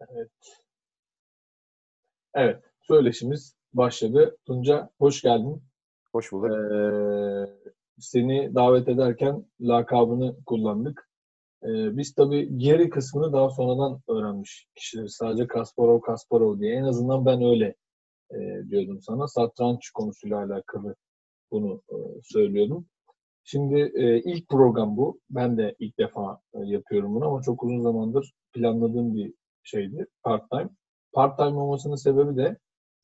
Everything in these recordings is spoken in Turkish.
Evet. Evet. Söyleşimiz başladı. Tunca hoş geldin. Hoş bulduk. Ee, seni davet ederken lakabını kullandık. Ee, biz tabii geri kısmını daha sonradan öğrenmiş kişiler. Sadece Kasparov Kasparov diye. En azından ben öyle e, diyordum sana. Satranç konusuyla alakalı bunu e, söylüyordum. Şimdi e, ilk program bu. Ben de ilk defa e, yapıyorum bunu ama çok uzun zamandır planladığım bir şeydi. Part time. Part time olmasının sebebi de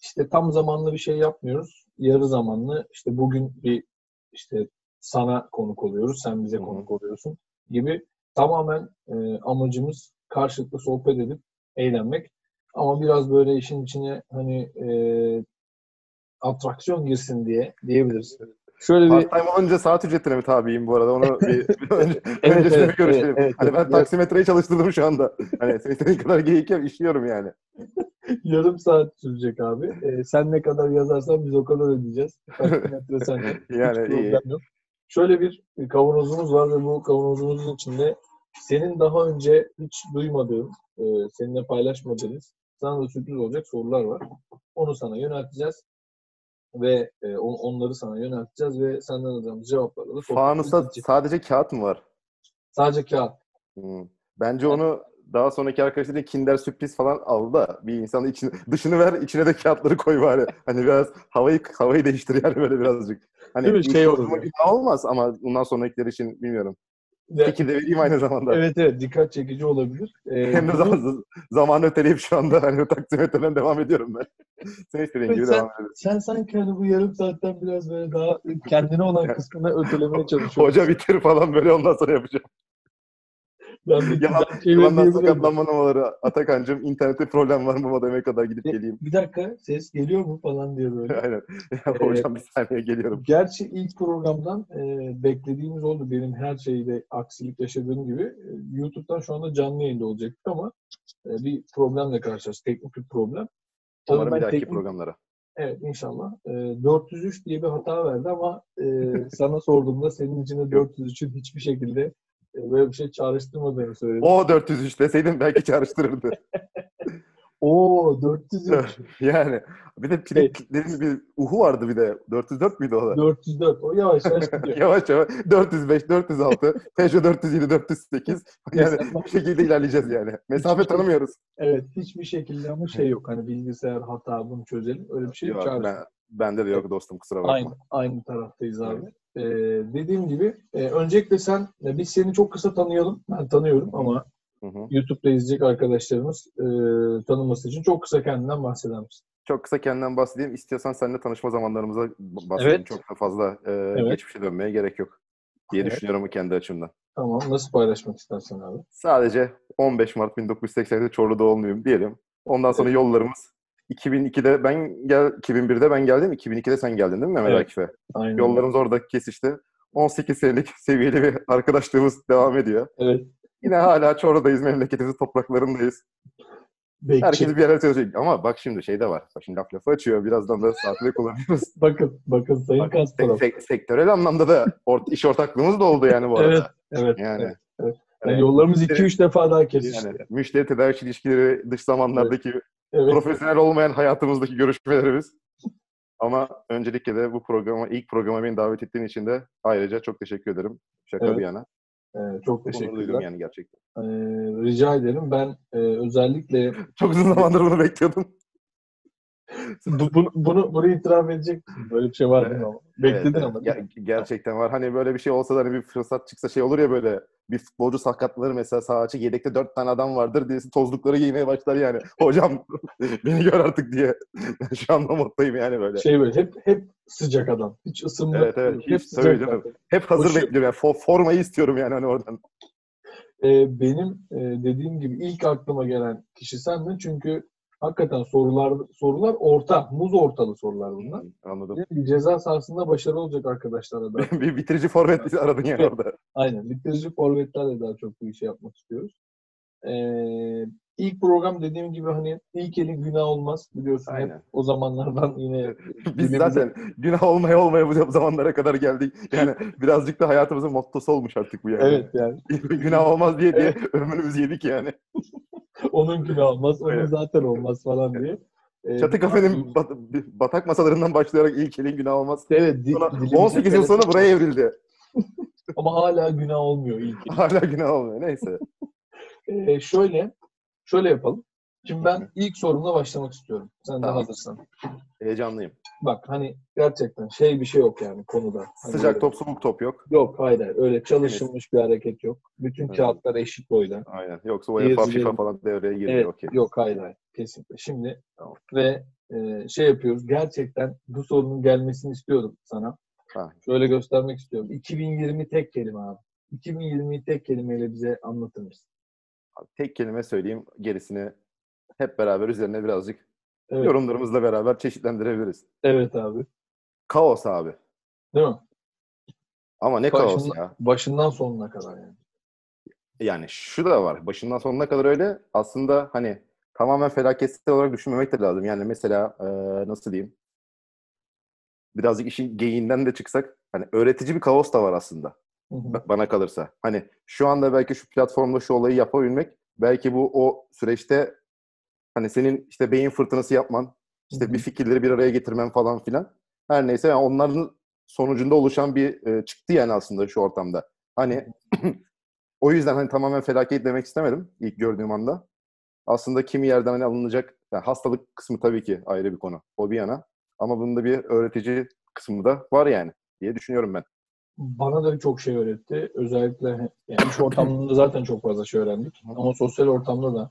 işte tam zamanlı bir şey yapmıyoruz. Yarı zamanlı işte bugün bir işte sana konuk oluyoruz, sen bize konuk oluyorsun gibi tamamen e, amacımız karşılıklı sohbet edip eğlenmek. Ama biraz böyle işin içine hani e, atraksiyon girsin diye diyebiliriz. Şöyle bir Part time olunca saat ücretine mi tabiyim bu arada? Onu bir, bir önce, Evet, öncesinde evet, bir görüşelim. evet, evet, hani ben evet. taksimetreyi çalıştırdım şu anda. Hani sen istediğin kadar geyik yap, işliyorum yani. yarım saat sürecek abi. E, sen ne kadar yazarsan biz o kadar ödeyeceğiz. Taksimetre sende. Yani Hiç iyi. yok. Şöyle bir kavanozumuz var ve bu kavanozumuzun içinde senin daha önce hiç duymadığın, e, seninle paylaşmadığımız, sana da sürpriz olacak sorular var. Onu sana yönelteceğiz ve e, on- onları sana yönelteceğiz ve senden alacağımız cevapları da Fanusta sadece kağıt mı var? Sadece kağıt. Hmm. Bence onu daha sonraki arkadaşların Kinder sürpriz falan al da bir insanın içine, dışını ver içine de kağıtları koy bari. Hani biraz havayı havayı değiştir yani böyle birazcık. Hani Değil mi? Şey olur yani. olmaz ama bundan sonrakiler için bilmiyorum. Peki de vereyim aynı zamanda. evet evet dikkat çekici olabilir. E, Hem de bunu- zaman, zamanı öteleyip şu anda hani taksimetreden devam ediyorum ben. Sen istediğin gibi Sen- devam edelim. Sen sanki hani bu yarım saatten biraz böyle daha kendine olan kısmını ötelemeye çalışıyorsun. Hoca bitir falan böyle ondan sonra yapacağım. Ben bir, Yalan, yalandan sakatlanma numaraları. Atakan'cım internette problem var mı Madem'e kadar gidip geleyim. Bir dakika ses geliyor mu falan diye böyle. Aynen. Ya hocam bir saniye geliyorum. Gerçi ilk programdan e, beklediğimiz oldu. Benim her şeyde aksilik yaşadığım gibi. E, YouTube'dan şu anda canlı yayında olacaktık ama e, bir problemle karşılaştık. Teknik bir problem. Tabii Umarım bir dahaki teknik- programlara. Evet inşallah. E, 403 diye bir hata verdi ama e, sana sorduğumda senin için de 403'ün hiçbir şekilde e, böyle bir şey çağrıştırmadığını söyledin. O 403 deseydim belki çağrıştırırdı. Oo 403. yani bir de pilotlerin bir uhu vardı bir de. 404 müydü o da? 404. O yavaş yavaş gidiyor. yavaş yavaş 405, 406, Peugeot 407, 408. Yani bu şekilde ilerleyeceğiz yani. Mesafe Hiçbir- tanımıyoruz. Evet hiçbir şekilde ama şey yok. Hani bilgisayar hata bunu çözelim. Öyle bir şey yok. Ben, bende de yok dostum kusura bakma. Aynı, aynı taraftayız abi. Ee, dediğim gibi e, öncelikle sen e, biz seni çok kısa tanıyalım. Ben tanıyorum ama Hı hı. YouTube'da izleyecek arkadaşlarımız e, tanıması için çok kısa kendinden bahseder misin? Çok kısa kendimden bahsedeyim. İstiyorsan seninle tanışma zamanlarımıza bahsedeyim. Evet. Çok da fazla e, geçmişe dönmeye gerek yok diye Evet. düşünüyorum kendi açımdan. Tamam. Nasıl paylaşmak istersen abi? Sadece 15 Mart 1980'de Çorlu'da olmayayım diyelim. Ondan sonra Evet. yollarımız 2002'de ben gel 2001'de ben geldim. 2002'de sen geldin değil mi Mehmet Evet. Akif'e? Aynen. Yollarımız orada kesişti. 18 senelik seviyeli bir arkadaşlığımız devam ediyor. Evet. Yine hala Çorlu'dayız, memleketimizin topraklarındayız. Bekçi. Herkes bir yere çalışıyor. Ama bak şimdi şey de var. Bak şimdi laf lafı açıyor. Birazdan da saatleri kullanıyoruz. Bakın, bakın Sayın Bak, Kasparov. Sek- sektörel anlamda da ort iş ortaklığımız da oldu yani bu arada. Evet, evet. Yani, evet, evet. Yani yollarımız müşteri- 2-3 defa daha kesişti. yani müşteri tedarik ilişkileri, dış zamanlardaki Evet. profesyonel olmayan hayatımızdaki görüşmelerimiz. Ama öncelikle de bu programa, ilk programa beni davet ettiğin için de ayrıca çok teşekkür ederim. Şaka Evet. bir yana. Ee, çok teşekkürler. yani gerçekten. Ee, rica ederim. Ben e, özellikle Çok uzun zamandır bunu bekliyordum. Bu- bunu, bunu, bunu itiraf edecek? Böyle bir şey var mi ama? Bekledin Evet, ama. evet. Ger- gerçekten var. Hani böyle bir şey olsa da hani bir fırsat çıksa şey olur ya böyle bir futbolcu sakatlanır mesela sağ açık yedekte dört tane adam vardır diye tozlukları giymeye başlar yani. Hocam beni gör artık diye. Şu anda moddayım yani böyle. Şey böyle hep hep sıcak adam. Hiç ısınma. Evet, evet. Hep tabii sıcak canım. adam. Hep hazır Koşu- bekliyorum yani. For- formayı istiyorum yani hani oradan. Ee, benim e, dediğim gibi ilk aklıma gelen kişi sendin. Çünkü hakikaten sorular sorular orta. Muz ortalı sorular bunlar. Anladım. Bir ceza sahasında başarılı olacak arkadaşlara da. bir bitirici forvet aradın yani orada. Aynen. Bitirici forvetlerle daha çok bu işi yapmak istiyoruz. Ee, ilk program dediğim gibi hani ilk elin günah olmaz biliyorsun. hep Aynen. O zamanlardan yine Biz zaten günah olmaya olmaya bu zamanlara kadar geldik. Yani birazcık da hayatımızın mottosu olmuş artık bu yani. Evet yani. günah olmaz diye diye ömrümüzü yedik yani. onun günü olmaz, onun Evet. zaten olmaz falan diye. Ee, Çatı kafenin bat- batak masalarından başlayarak ilk elin günah olmaz. Evet, Sonra dilimize 18 yıl sonra buraya evrildi. Ama hala günah olmuyor ilk. Hala günah olmuyor. Neyse. Ee, şöyle, şöyle yapalım. Şimdi ben ilk sorumla başlamak istiyorum. Sen de Tamam. hazırsan. Heyecanlıyım. Bak hani gerçekten şey bir şey yok yani konuda. Hani Sıcak böyle- top, soğuk top yok. Yok hayır hayır. Öyle çalışılmış bir hareket yok. Bütün Evet. kağıtlar eşit boyda. Aynen. Yoksa UEFA, Yazıcı- FIFA falan devreye giriyor. Evet, Okey. yok hayır hayır. Kesinlikle. Şimdi Tamam. ve e, şey yapıyoruz. Gerçekten bu sorunun gelmesini istiyorum sana. Ha. Şöyle göstermek istiyorum. 2020 tek kelime abi. 2020'yi tek kelimeyle bize anlatır mısın? Tek kelime söyleyeyim. Gerisini hep beraber üzerine birazcık Evet. yorumlarımızla beraber çeşitlendirebiliriz. Evet abi. Kaos abi. Değil mi? Ama ne kaos Başından, ya. başından sonuna kadar yani. Yani şu da var. Başından sonuna kadar öyle. Aslında hani tamamen felaketsel olarak düşünmemek de lazım. Yani mesela eee, nasıl diyeyim? Birazcık işin geyiğinden de çıksak hani öğretici bir kaos da var aslında. Hı hı. ba- bana kalırsa. Hani şu anda belki şu platformda şu olayı yapabilmek belki bu o süreçte hani senin işte beyin fırtınası yapman, işte Hı bir fikirleri bir araya getirmen falan filan. Her neyse yani onların sonucunda oluşan bir e, çıktı yani aslında şu ortamda. Hani o yüzden hani tamamen felaket demek istemedim ilk gördüğüm anda. Aslında kimi yerden hani alınacak yani hastalık kısmı tabii ki ayrı bir konu. O bir yana. Ama bunun da bir öğretici kısmı da var yani diye düşünüyorum ben. Bana da birçok şey öğretti. Özellikle yani iş ortamında zaten çok fazla şey öğrendik. Ama sosyal ortamda da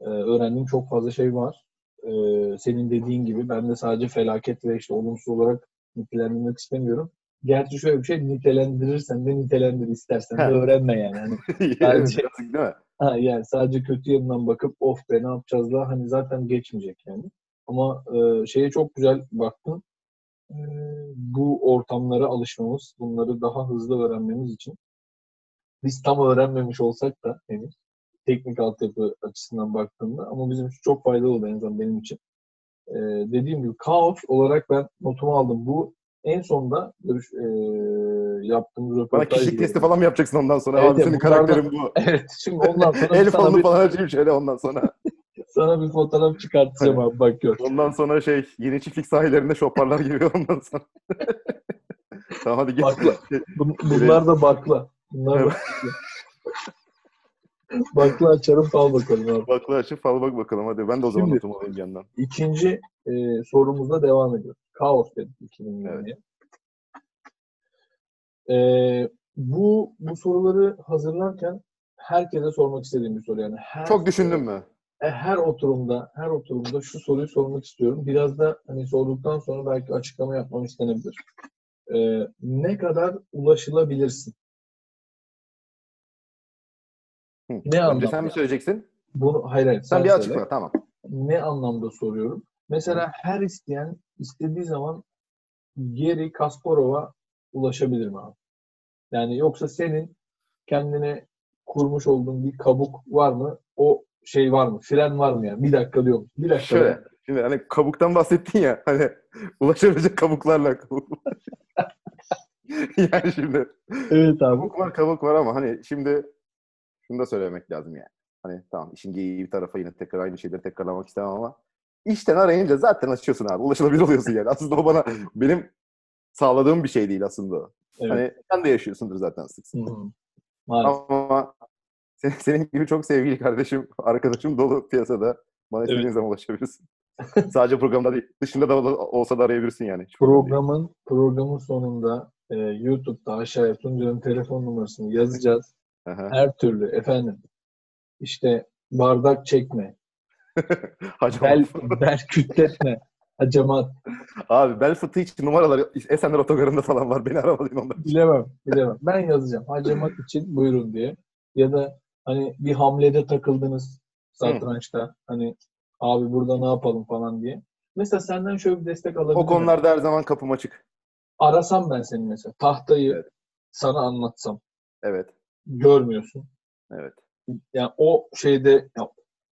e, öğrendiğim çok fazla şey var. E, senin dediğin gibi ben de sadece felaket ve işte olumsuz olarak nitelendirmek istemiyorum. Gerçi şöyle bir şey nitelendirirsen de nitelendir istersen de öğrenme yani. Hani, Yani Bence- birazcık değil mi? ha, yani sadece kötü yanından bakıp of be ne yapacağız da hani zaten geçmeyecek yani. Ama e, şeye çok güzel baktın. E, bu ortamlara alışmamız, bunları daha hızlı öğrenmemiz için biz tam öğrenmemiş olsak da henüz teknik altyapı açısından baktığımda ama bizim için çok faydalı oldu en azından benim için. E, dediğim gibi kaos olarak ben notumu aldım. Bu en sonda görüş, e, yaptığımız Bana röportaj kişilik gibi. testi falan mı yapacaksın ondan sonra? Evet, Abi senin karakterin bu. Evet şimdi ondan sonra El sana, bir, falan açayım şöyle ondan sonra. Sana bir fotoğraf çıkartacağım abi bak gör. Ondan sonra şey yeni çiftlik sahillerinde şoparlar gibi ondan sonra. tamam hadi git. Bakla. Bun- bunlar da bakla. Bunlar Evet. bakla. bakla açarım fal bakalım abi. Bakla açıp fal bak bakalım hadi. Ben de o zaman Şimdi- notumu alayım yandan. İkinci e, sorumuzla devam ediyoruz. Kaos dedik 2020'ye. E, bu bu soruları hazırlarken herkese sormak istediğim bir soru yani. Her, Çok düşündün mü? E, her oturumda her oturumda şu soruyu sormak istiyorum. Biraz da hani sorduktan sonra belki açıklama yapmam istenebilir. E, ne kadar ulaşılabilirsin? Hı. Ne Önce anlamda? sen mi söyleyeceksin? Bunu hayır hayır. Sen bir söyle. açıkla tamam. Ne anlamda soruyorum? Mesela her isteyen istediği zaman geri Kasparov'a ulaşabilir mi abi? Yani yoksa senin kendine kurmuş olduğun bir kabuk var mı? O şey var mı? Fren var mı yani? Bir dakika diyor. Bir dakika. Şöyle. Şimdi hani kabuktan bahsettin ya hani ulaşabilecek kabuklarla kabuklar. yani şimdi Evet abi. kabuk var kabuk var ama hani şimdi şunu da söylemek lazım yani. Hani tamam işin geyiği bir tarafa yine tekrar aynı şeyleri tekrarlamak istemem ama işten arayınca zaten açıyorsun abi. Ulaşılabilir oluyorsun yani. Aslında o bana benim sağladığım bir şey değil aslında. Evet. Hani sen de yaşıyorsundur zaten sık sık. Ama senin, senin gibi çok sevgili kardeşim, arkadaşım dolu piyasada. Bana istediğin Evet. zaman ulaşabilirsin. Sadece programda değil. Dışında da olsa da arayabilirsin yani. Hiç. Programın programın sonunda e, YouTube'da aşağıya Tuncay'ın telefon numarasını yazacağız. Aha. Her türlü efendim işte bardak çekme, bel, bel kütletme, hacamat Abi bel fıtığı için numaraları Esenler Otogarı'nda falan var. Beni aramadın ondan. bilemem, bilemem. Ben yazacağım hacamat için buyurun diye. Ya da hani bir hamlede takıldınız satrançta. Hani abi burada ne yapalım falan diye. Mesela senden şöyle bir destek alabilirim. O konularda her zaman kapım açık. Arasam ben seni mesela. Tahtayı sana anlatsam. Evet. Görmüyorsun. Evet. Yani o şeyde ya,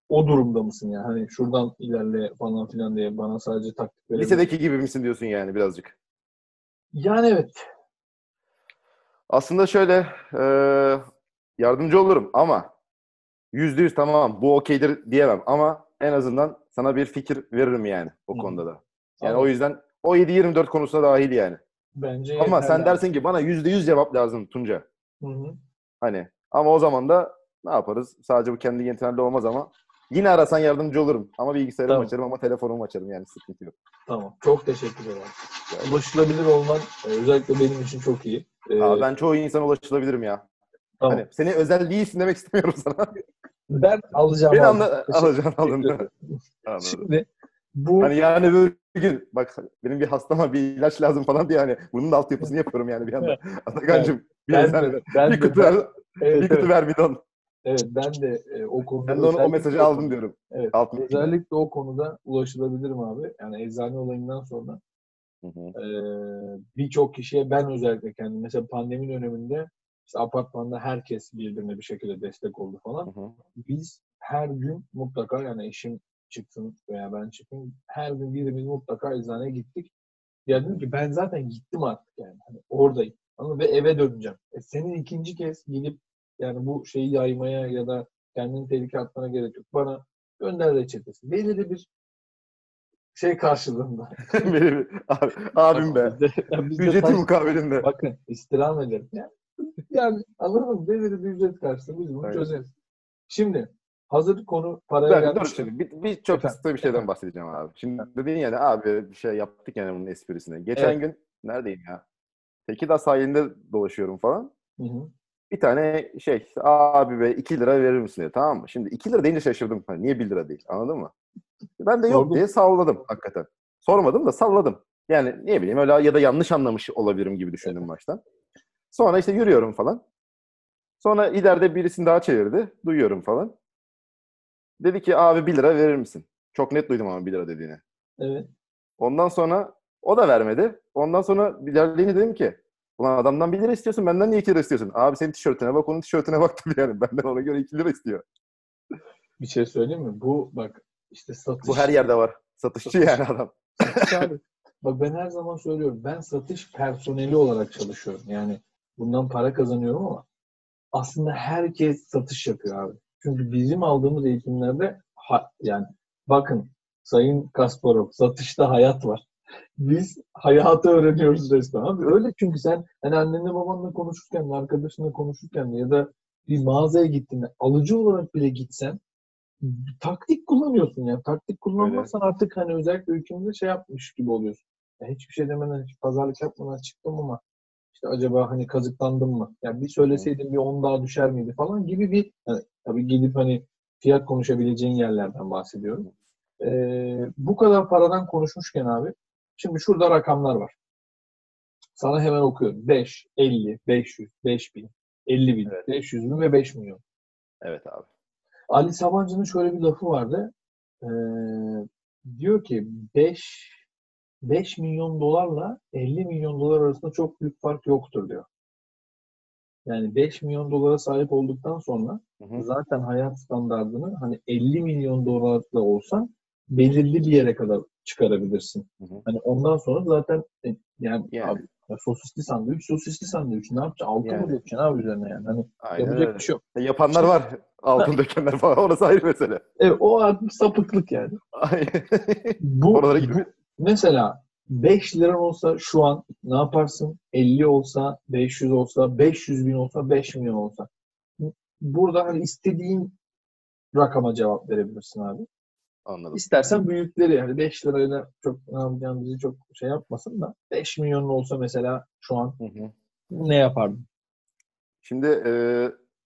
o durumda mısın yani? Hani şuradan ilerle falan filan diye bana sadece taktik verebilir. Lisedeki gibi misin diyorsun yani birazcık. Yani evet. Aslında şöyle e, yardımcı olurum ama yüzde yüz tamam bu okeydir diyemem ama en azından sana bir fikir veririm yani o Hı. konuda da. Yani Ama o yüzden o 7-24 konusuna dahil yani. bence Ama sen dersin ki bana yüzde yüz cevap lazım Tunca. Hı hı. Hani ama o zaman da ne yaparız? Sadece bu kendi yeterli olmaz ama yine arasan yardımcı olurum. Ama bilgisayarımı Tamam. açarım ama telefonumu açarım yani sıkıntı yok. Tamam. Çok teşekkür ederim. Ulaşılabilir olman e, özellikle benim için çok iyi. Ee, Aa, ben çoğu insana ulaşılabilirim ya. Tamam. Hani seni özel değilsin demek istemiyorum sana. ben alacağım. Abi. anla, ederim. Anladım. Şimdi bu Hani yani böyle gün bak benim bir hastama bir ilaç lazım falan diye hani bunun da altyapısını yapıyorum yani bir anda. Atakan'cığım bir ben de, ben bir de, kutu ver, evet, bir kutu evet, ver bidon. evet, ben de e, o konuda Ben de onu, o mesajı aldım diyorum. Evet. Alt metinde. Özellikle o konuda ulaşılabilirim abi. Yani eczane olayından sonra e, birçok kişiye ben özellikle kendim mesela pandemi döneminde işte apartmanda herkes birbirine bir şekilde destek oldu falan. Hı hı. Biz her gün mutlaka yani eşim çıksın veya ben çıkayım her gün birimiz mutlaka eczaneye gittik. Ya dedim ki ben zaten gittim artık yani. Hani oradayım. Mı? Ve eve döneceğim. E senin ikinci kez gidip yani bu şeyi yaymaya ya da kendini tehlikeye atmana gerek yok. Bana gönder reçetesi. Belirli bir şey karşılığında. Benim abi, abim be. Ücreti mukabilinde. Bakın istirham ederim. Yani, yani anladın mı? Belirli bir ücret karşılığında biz bunu Aynen. çözeriz. Şimdi hazır konu paraya Ben dur gelmişken- şimdi bir, bir çok Efendim, kısa bir şeyden bahsedeceğim abi. Şimdi dedin yani abi bir şey yaptık yani bunun esprisine. Geçen Evet. gün neredeyim ya? Tekirdağ sahilinde dolaşıyorum falan. Hı hı. Bir tane şey abi be 2 lira verir misin diye tamam mı? Şimdi 2 lira deyince şaşırdım. Hani niye 1 lira değil anladın mı? Ben de yok Sordum. diye salladım hakikaten. Sormadım da salladım. Yani ne bileyim öyle ya da yanlış anlamış olabilirim gibi düşündüm baştan. Sonra işte yürüyorum falan. Sonra ileride birisini daha çevirdi. Duyuyorum falan. Dedi ki abi 1 lira verir misin? Çok net duydum ama 1 lira dediğini. Evet. Ondan sonra o da vermedi. Ondan sonra ilerleyince dedim ki Ulan adamdan 1 lira istiyorsun benden niye 2 lira istiyorsun? Abi senin tişörtüne bak onun tişörtüne bak tabii yani. Benden ona göre 2 lira istiyor. Bir şey söyleyeyim mi? Bu bak işte satış. Bu her yerde var. Satışçı Satış. yani adam. satış abi. Bak ben her zaman söylüyorum. Ben satış personeli olarak çalışıyorum. Yani bundan para kazanıyorum ama aslında herkes satış yapıyor abi. Çünkü bizim aldığımız eğitimlerde ha- yani bakın Sayın Kasparov satışta hayat var. Biz hayatı öğreniyoruz resmen abi. Öyle çünkü sen hani annenle babanla konuşurken, arkadaşınla konuşurken ya da bir mağazaya gittiğinde alıcı olarak bile gitsen taktik kullanıyorsun yani. Taktik kullanmazsan artık hani özellikle ülkemizde şey yapmış gibi oluyorsun. Ya hiçbir şey demeden, hiç pazarlık yapmadan çıktım ama işte acaba hani kazıklandım mı? Yani bir söyleseydim bir 10 daha düşer miydi falan gibi bir yani tabii gidip hani fiyat konuşabileceğin yerlerden bahsediyorum. Ee, bu kadar paradan konuşmuşken abi şimdi şurada rakamlar var. Sana hemen okuyorum. 5, 50, 500, 5000, 50 bin, Evet. 500 bin ve 5 milyon. Evet abi. Ali Sabancı'nın şöyle bir lafı vardı. Ee, diyor ki 5 5 milyon dolarla 50 milyon dolar arasında çok büyük fark yoktur diyor. Yani 5 milyon dolara sahip olduktan sonra Hı hı. zaten hayat standartını hani 50 milyon dolarla olsan belirli bir yere kadar çıkarabilirsin. Hı hı. Hani ondan sonra zaten e, yani, Yani. abi, ya sosisli sandviç, sosisli sandviç. Ne yapacaksın? Altı Yani. mı dökeceksin abi üzerine yani? Hani Aynen yapacak öyle. bir şey yok. E, Yapanlar var. Altın dökenler falan. Orası ayrı mesele. Evet, o artık sapıklık yani. Bu, Oralara bu- mesela 5 liran olsa şu an ne yaparsın? 50 olsa, 500 olsa, 500 bin olsa, 5 milyon olsa. Burada hani istediğin rakama cevap verebilirsin abi. Anladım. İstersen büyükleri yani 5 lirayla çok ne yapacağım bizi çok şey yapmasın da 5 milyon olsa mesela şu an Hı hı. ne yapardın? Şimdi e,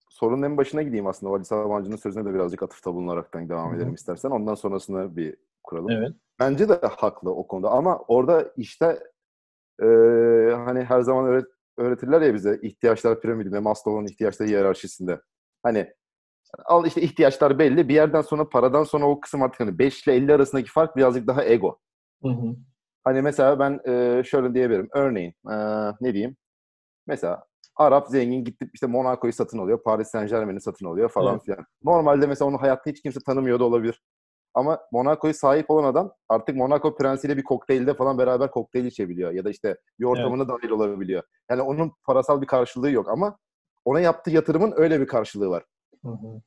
sorunun en başına gideyim aslında. Ali Sabancı'nın sözüne de birazcık atıfta bulunaraktan devam Hı hı. edelim istersen. Ondan sonrasını bir kuralım. Evet. Bence de haklı o konuda ama orada işte e, hani her zaman öğret, öğretirler ya bize ihtiyaçlar piramidinde, Maslow'un ihtiyaçları hiyerarşisinde. Hani al işte ihtiyaçlar belli. Bir yerden sonra paradan sonra o kısım artık hani 5 ile 50 arasındaki fark birazcık daha ego. Hı hı. Hani mesela ben e, şöyle diyebilirim. Örneğin e, ne diyeyim? Mesela Arap zengin gitti işte Monaco'yu satın alıyor. Paris Saint Germain'i satın alıyor falan Evet. filan. Normalde mesela onu hayatta hiç kimse tanımıyor da olabilir. Ama Monaco'yu sahip olan adam artık Monaco prensiyle bir kokteylde falan beraber kokteyl içebiliyor. Ya da işte bir ortamına dahil olabiliyor. Yani onun parasal bir karşılığı yok ama ona yaptığı yatırımın öyle bir karşılığı var. Hı hı.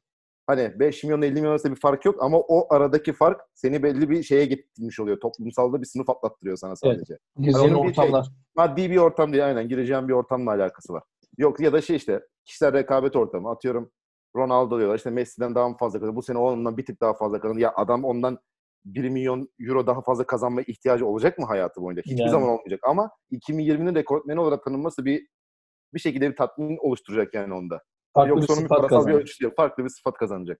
Hani 5 milyon 50 milyon arasında bir fark yok ama o aradaki fark seni belli bir şeye getirmiş oluyor. Toplumsalda bir sınıf atlattırıyor sana sadece. Onun bir şey- ortamlar. Maddi bir ortam değil aynen gireceğin bir ortamla alakası var. Yok ya da şey işte kişisel rekabet ortamı atıyorum Ronaldo diyorlar işte Messi'den daha mı fazla kazandı. Bu sene ondan bir tık daha fazla kazandı. Ya adam ondan 1 milyon euro daha fazla kazanma ihtiyacı olacak mı hayatı boyunca? Hiçbir Yani. zaman olmayacak. Ama 2020'nin rekortmeni olarak tanınması bir bir şekilde bir tatmin oluşturacak yani onda. Farklı bir Yoksa onun bir parasal bir ölçüsü yok. Farklı bir sıfat kazanacak.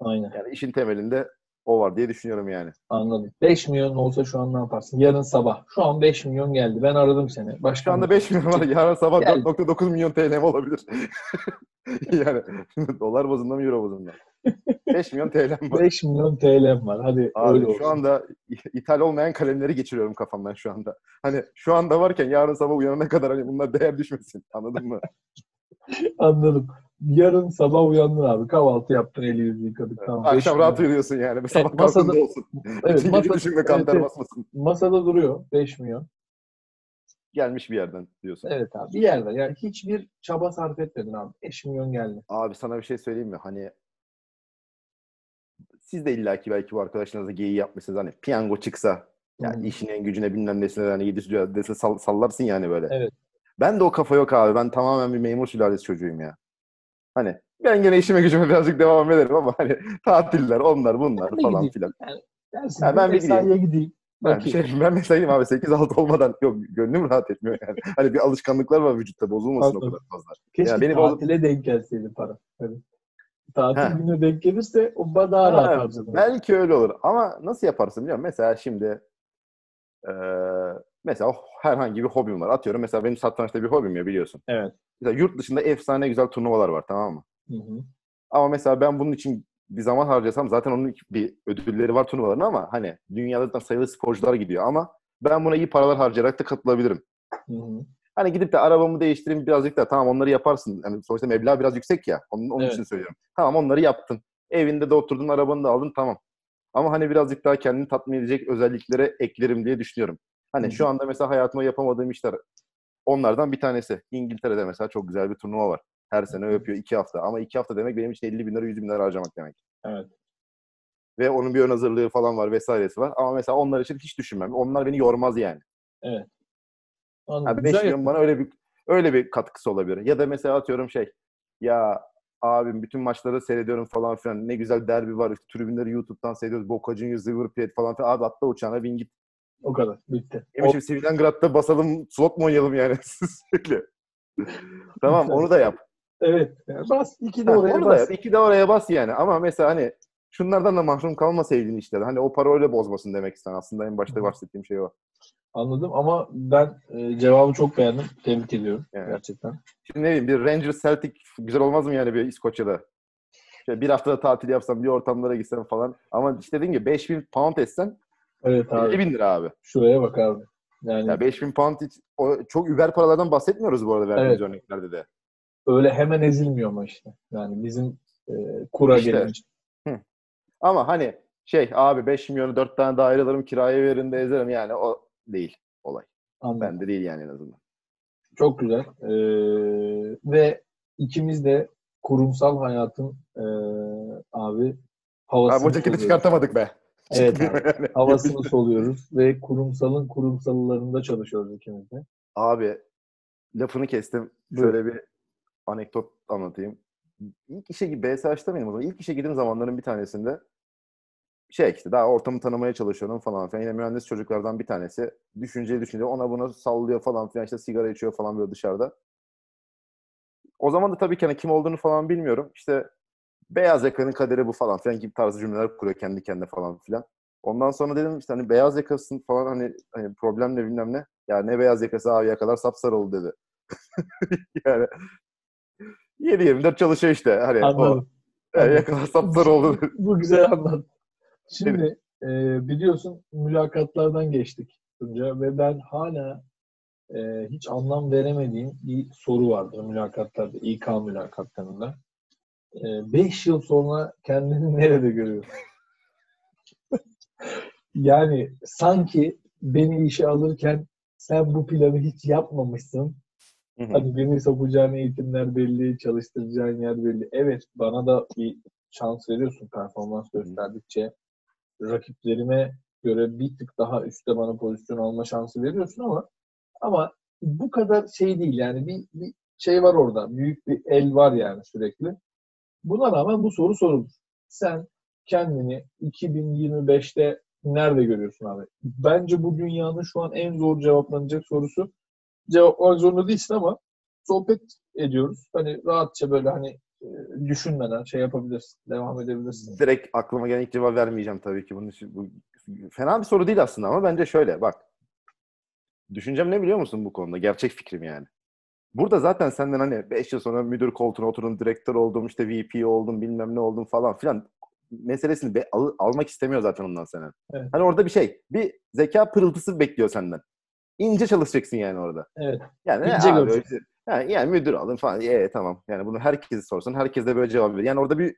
Aynen. Yani işin temelinde o var diye düşünüyorum yani. Anladım. 5 milyon olsa şu an ne yaparsın? Yarın sabah. Şu an 5 milyon geldi. Ben aradım seni. Başka Şu anda 5 milyon var. Yarın sabah Gel. 4.9 milyon TL mi olabilir? yani dolar bazında mı euro bazında? 5 milyon TL'm var. 5 milyon TL'm var. Hadi öyle Abi olsun. şu anda ithal olmayan kalemleri geçiriyorum kafamdan şu anda. Hani şu anda varken yarın sabah uyanana kadar hani bunlar değer düşmesin. Anladın mı? Anladım. Yarın sabah uyandın abi. Kahvaltı yaptın, eli yüzü yıkadık. Tamam. Akşam rahat uyuyorsun yani. Sabah Evet, masada- olsun. Evet, Bütün gece masa- düşünme kan evet, basmasın. Masada duruyor 5 milyon. Gelmiş bir yerden diyorsun. Evet abi. Bir yerde. Yani hiçbir çaba sarf etmedin abi. 5 milyon geldi. Abi sana bir şey söyleyeyim mi? Hani siz de illaki belki bu arkadaşlarınızla geyiği yapmışsınız. Hani piyango çıksa yani Hmm. işine gücüne bilmem nesine hani yedi dese sall- sallarsın yani böyle. Evet. Ben de o kafa yok abi. Ben tamamen bir memur sülalesi çocuğuyum ya. Hani ben gene işime gücüme birazcık devam ederim ama hani tatiller onlar bunlar Ben falan gideyim. filan. Gelsin Ha, ben ben bir mesaiye gideyim. Ben, şey, ben mesela diyeyim abi 8-6 olmadan yok gönlüm rahat etmiyor yani. Hani bir alışkanlıklar var vücutta bozulmasın o kadar fazla. Keşke Ya beni boz- tatile denk gelseydi para. Evet. Tatil Ha. gününe denk gelirse o daha rahat Ha, harcanır. belki öyle olur ama nasıl yaparsın biliyor musun? Mesela şimdi eee mesela herhangi bir hobim var. Atıyorum mesela benim satrançta bir hobim ya biliyorsun. Evet. Mesela yurt dışında efsane güzel turnuvalar var tamam mı? Hı hı. Ama mesela ben bunun için bir zaman harcasam zaten onun bir ödülleri var turnuvaların ama hani dünyada da sayılı sporcular gidiyor ama ben buna iyi paralar harcayarak da katılabilirim. Hı hı. Hani gidip de arabamı değiştireyim birazcık da tamam onları yaparsın. Yani sonuçta meblağ biraz yüksek ya. Onun, onun Evet. için söylüyorum. Tamam onları yaptın. Evinde de oturdun arabanı da aldın tamam. Ama hani birazcık daha kendini tatmin edecek özelliklere eklerim diye düşünüyorum. Hani şu anda mesela hayatıma yapamadığım işler onlardan bir tanesi. İngiltere'de mesela çok güzel bir turnuva var. Her sene yapıyor iki hafta. Ama iki hafta demek benim için 50 bin lira 100 bin lira harcamak demek. Evet. Ve onun bir ön hazırlığı falan var vesairesi var. Ama mesela onlar için hiç düşünmem. Onlar beni yormaz yani. Anladım. Yani 5 Güzel milyon bana öyle bir öyle bir katkısı olabilir. Ya da mesela atıyorum şey ya abim bütün maçları seyrediyorum falan filan. Ne güzel derbi var. İşte tribünleri YouTube'dan seyrediyoruz. River Plate falan filan. Abi atla uçağına bin git. O kadar. Bitti. Yemin şimdi Sivillangrad'da basalım slot mu oynayalım yani sürekli. tamam onu da yap. Evet. Yani bas. iki de Ha, oraya onu da bas. yap. İki de oraya bas yani. Ama mesela hani şunlardan da mahrum kalmasaydın işte. Hani o para öyle bozmasın demek istedim. Aslında en başta bahsettiğim şey o. Anladım ama ben e, cevabı çok beğendim. Tebrik ediyorum. Evet. Gerçekten. Şimdi ne bileyim bir Rangers Celtic güzel olmaz mı yani bir İskoçya'da? Şöyle bir haftada tatil yapsam, bir ortamlara gitsem falan. Ama işte dediğim gibi 5000 pound etsen Evet 50 abi. bin lira abi. Şuraya bak abi. Yani Ya 5000 pound hiç, o, çok über paralardan bahsetmiyoruz bu arada verdiğimiz Evet. örneklerde de. öyle hemen ezilmiyor ama işte. Yani bizim e, kura İşte. gelince. Ama hani şey abi 5 milyonu 4 tane daire alırım kiraya verin de ezerim yani o değil olay. Anladım. Bende değil yani en azından. Çok güzel. Ee, ve ikimiz de kurumsal hayatın ee, abi havasını Abi bu ceketi çıkartamadık be. Evet yani. Havasını soluyoruz ve kurumsalın kurumsallarında çalışıyoruz ikimiz de. Abi lafını kestim. Şöyle bir anekdot anlatayım. İlk işe BSH'ta mıydım o zaman? İlk işe girdiğim zamanların bir tanesinde şey işte daha ortamı tanımaya çalışıyorum falan filan. Yine mühendis çocuklardan bir tanesi. Düşünceli düşünce ona buna sallıyor falan filan. işte sigara içiyor falan böyle dışarıda. O zaman da tabii ki hani kim olduğunu falan bilmiyorum. İşte beyaz yakanın kaderi bu falan filan gibi tarzı cümleler kuruyor kendi kendine falan filan. Ondan sonra dedim işte hani beyaz yakasın falan hani, hani problem ne bilmem ne. Ya ne beyaz yakası abi yakalar sapsarı oldu dedi. yani 7-24 çalışıyor işte. Hani o Anladım. yani yakalar sapsarı oldu. Bu güzel anlat. Şimdi e, biliyorsun mülakatlardan geçtik Tunca ve ben hala e, hiç anlam veremediğim bir soru vardır mülakatlarda, İK mülakatlarında. 5 yıl sonra kendini nerede görüyorsun? yani sanki beni işe alırken sen bu planı hiç yapmamışsın. Hı hı. Hani beni sokacağın eğitimler belli, çalıştıracağın yer belli. Evet bana da bir şans veriyorsun performans gösterdikçe. Rakiplerime göre bir tık daha üstte bana pozisyon alma şansı veriyorsun ama ama bu kadar şey değil yani bir, bir şey var orada. Büyük bir el var yani sürekli. Buna rağmen bu soru sorulur. Sen kendini 2025'te nerede görüyorsun abi? Bence bu dünyanın şu an en zor cevaplanacak sorusu. Cevaplamak zorunda değilsin ama sohbet ediyoruz. Hani rahatça böyle hani e, düşünmeden şey yapabilirsin. Devam edebilirsin. Direkt aklıma gelen ilk cevap vermeyeceğim tabii ki. Bunun için, bu fena bir soru değil aslında ama bence şöyle bak. Düşüncem ne biliyor musun bu konuda? Gerçek fikrim yani. Burada zaten senden hani 5 yıl sonra müdür koltuğuna oturdun, direktör oldum, işte VP oldum, bilmem ne oldum falan filan meselesini be, al, almak istemiyor zaten ondan senden. Evet. Hani orada bir şey, bir zeka pırıltısı bekliyor senden. İnce çalışacaksın yani orada. Evet. Yani İnce abi, işte, yani, yani müdür alın falan. Ee, tamam. Yani bunu herkese sorsan herkes de böyle cevap verir. Yani orada bir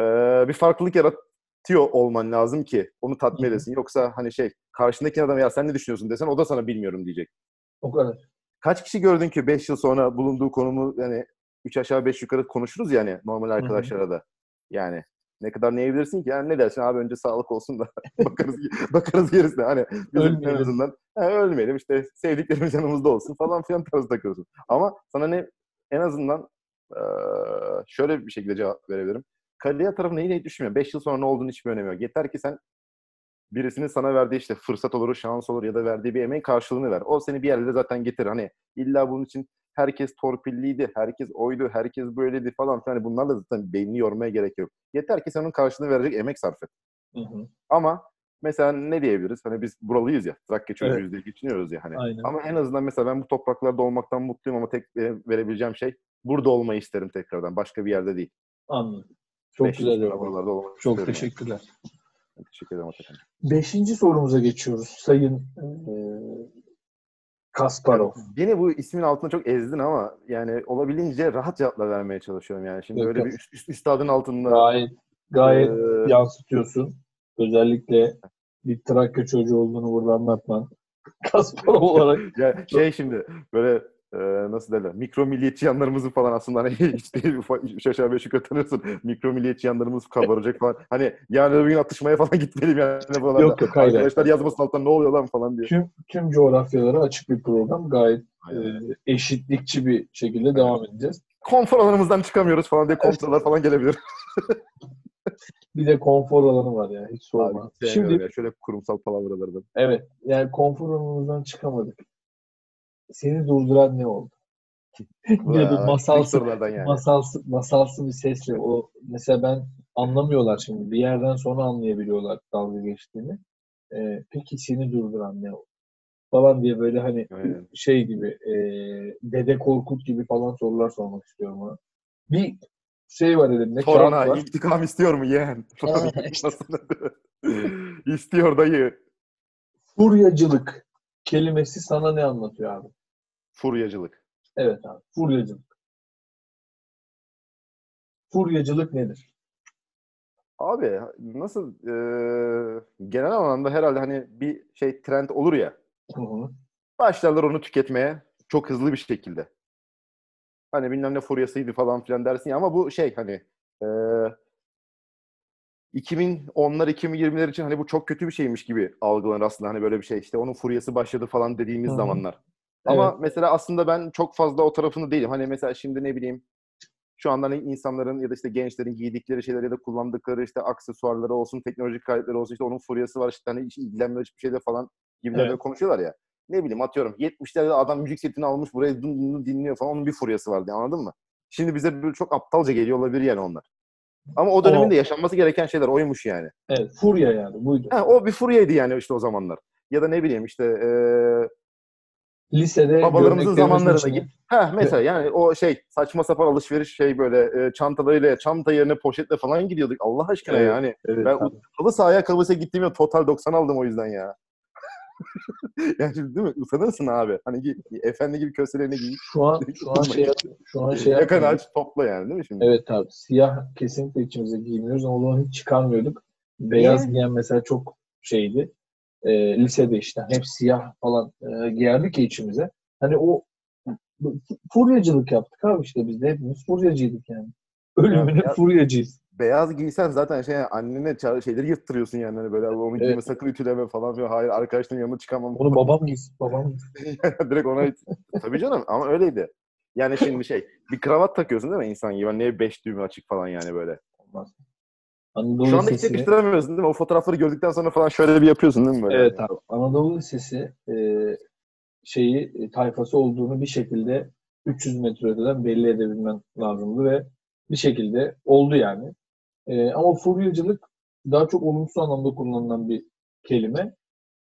e, bir farklılık yaratıyor olman lazım ki onu tatmin edesin. Yoksa hani şey karşındaki adam ya sen ne düşünüyorsun desen o da sana bilmiyorum diyecek. O kadar. Kaç kişi gördün ki 5 yıl sonra bulunduğu konumu yani 3 aşağı 5 yukarı konuşuruz yani normal arkadaşlara da. Yani ne kadar ne bilirsin ki? Yani ne dersin abi önce sağlık olsun da bakarız bakarız gerisine. Hani bizim en azından he, ölmeyelim işte sevdiklerimiz yanımızda olsun falan filan tarzı takıyorsun. Ama sana ne en azından şöyle bir şekilde cevap verebilirim. Kariyer tarafında yine hiç düşünmüyorum. 5 yıl sonra ne olduğunu hiçbir önemi yok. Yeter ki sen birisinin sana verdiği işte fırsat olur, şans olur ya da verdiği bir emeğin karşılığını ver. O seni bir yerlere zaten getirir. Hani illa bunun için herkes torpilliydi, herkes oydu, herkes böyleydi falan filan. Hani bunlarla zaten beynini yormaya gerek yok. Yeter ki sen onun karşılığını verecek emek sarf et. Hı hı. Ama mesela ne diyebiliriz? Hani biz buralıyız ya. Trakya çocuğuyuz Evet. diye geçiniyoruz ya hani. Aynen. Ama en azından mesela ben bu topraklarda olmaktan mutluyum ama tek e, verebileceğim şey burada olmayı isterim tekrardan. Başka bir yerde değil. Anladım. Çok Beş güzel olmak Çok teşekkürler. yani. Teşekkür ederim Atakan. Beşinci sorumuza geçiyoruz. Sayın e, Kasparov. Beni bu ismin altına çok ezdin ama yani olabildiğince rahat cevaplar vermeye çalışıyorum yani. Şimdi Yok, öyle yok. bir üst, üst, üstadın altında Gayet gayet Ee, yansıtıyorsun. Özellikle bir Trakya çocuğu olduğunu burada anlatman. Kasparov olarak ya şey şimdi böyle e, nasıl derler mikro milliyetçi yanlarımızı falan aslında hani hiç değil ufak- üç aşağı beş yukarı tanıyorsun. Mikro milliyetçi yanlarımız kabaracak falan. Hani yani öbür gün atışmaya falan gitmeliyim yani buralarda. Yok, yok, hayır. Arkadaşlar yazmasın alttan ne oluyor lan falan diye. tüm tüm coğrafyalara açık bir program. Gayet e, Aynen. eşitlikçi bir şekilde devam edeceğiz. Konfor alanımızdan çıkamıyoruz falan diye kontroller falan gelebilir. Bir de konfor alanı var ya. Hiç sorma. Abi, Şimdi ya. şöyle kurumsal palavralardan. evet yani konfor alanımızdan çıkamadık. Seni durduran ne oldu? diye bir masalsı, yani. masalsı, masalsı bir sesle o mesela ben anlamıyorlar şimdi. Bir yerden sonra anlayabiliyorlar dalga geçtiğini. Ee, peki seni durduran ne oldu? Falan diye böyle hani Aynen. şey gibi e, Dede Korkut gibi falan sorular sormak istiyorum ona. Bir şey var elimde. Torana var. intikam istiyor mu yeğen? İstiyor dayı. Furyacılık kelimesi sana ne anlatıyor abi? Furyacılık. Evet abi. Furyacılık. Furyacılık nedir? Abi nasıl eee, genel anlamda herhalde hani bir şey trend olur ya. Hı hı. Başlarlar onu tüketmeye çok hızlı bir şekilde. Hani bilmem ne furyasıydı falan filan dersin ya ama bu şey hani eee 2010'lar 2020'ler için hani bu çok kötü bir şeymiş gibi algılanır aslında hani böyle bir şey işte onun furyası başladı falan dediğimiz Hı hı. zamanlar. Ama Evet. mesela aslında ben çok fazla o tarafında değilim. Hani mesela şimdi ne bileyim şu anda hani insanların ya da işte gençlerin giydikleri şeyler ya da kullandıkları işte aksesuarları olsun, teknolojik aletleri olsun işte onun furyası var işte hani hiç ilgilenmiyor hiçbir şeyde falan gibilerle Evet. konuşuyorlar ya. Ne bileyim atıyorum 70'lerde adam müzik setini almış buraya dın dın dinliyor falan onun bir furyası vardı anladın mı? Şimdi bize böyle çok aptalca geliyor olabilir yani onlar. Ama o dönemin O- de yaşanması gereken şeyler oymuş yani. Evet. Furya yani. Buydu. Ha, o bir furyaydı yani işte o zamanlar. Ya da ne bileyim işte eee Lisede babalarımızın zamanlarına git. Ha mesela yani o şey saçma sapan alışveriş şey böyle e, çantalarıyla çanta yerine poşetle falan gidiyorduk. Allah aşkına Evet, yani. Evet, Ben halı sahaya kabuse gittiğimde total 90 aldım o yüzden ya. yani şimdi değil mi? Utanırsın abi. Hani gi- efendi gibi köselerini giy. Şu an şu an şey şu an şey yapmıyoruz. aç topla yani değil mi şimdi? Evet abi. Siyah kesinlikle içimize giymiyoruz ama o zaman hiç çıkarmıyorduk. Beyaz Niye? giyen mesela çok şeydi. Ee, lisede işte hep siyah falan e, giyerdik ya içimize. Hani o furyacılık yaptık abi işte biz de hepimiz furyacıydık yani. Ölümüne Ya- furyacıyız. Beyaz giysen zaten şey annene şeyleri yırttırıyorsun yani hani böyle onu giyme Evet. sakın ütüleme falan filan. Hayır arkadaşların yanına çıkamam. Onu babam giysin. Babam giysin. Direkt ona tabii canım ama öyleydi. Yani şimdi şey bir kravat takıyorsun değil mi insan gibi? Hani Niye beş düğme açık falan yani böyle. Olmaz. Anadolu Şu anda hiç Lisesi'ne- yakıştıramıyorsun değil mi? O fotoğrafları gördükten sonra falan şöyle bir yapıyorsun değil mi böyle? Evet abi. Anadolu Lisesi e, şeyi e, tayfası olduğunu bir şekilde 300 metre öteden belli edebilmen lazımdı ve bir şekilde oldu yani. E, ama furyacılık daha çok olumsuz anlamda kullanılan bir kelime.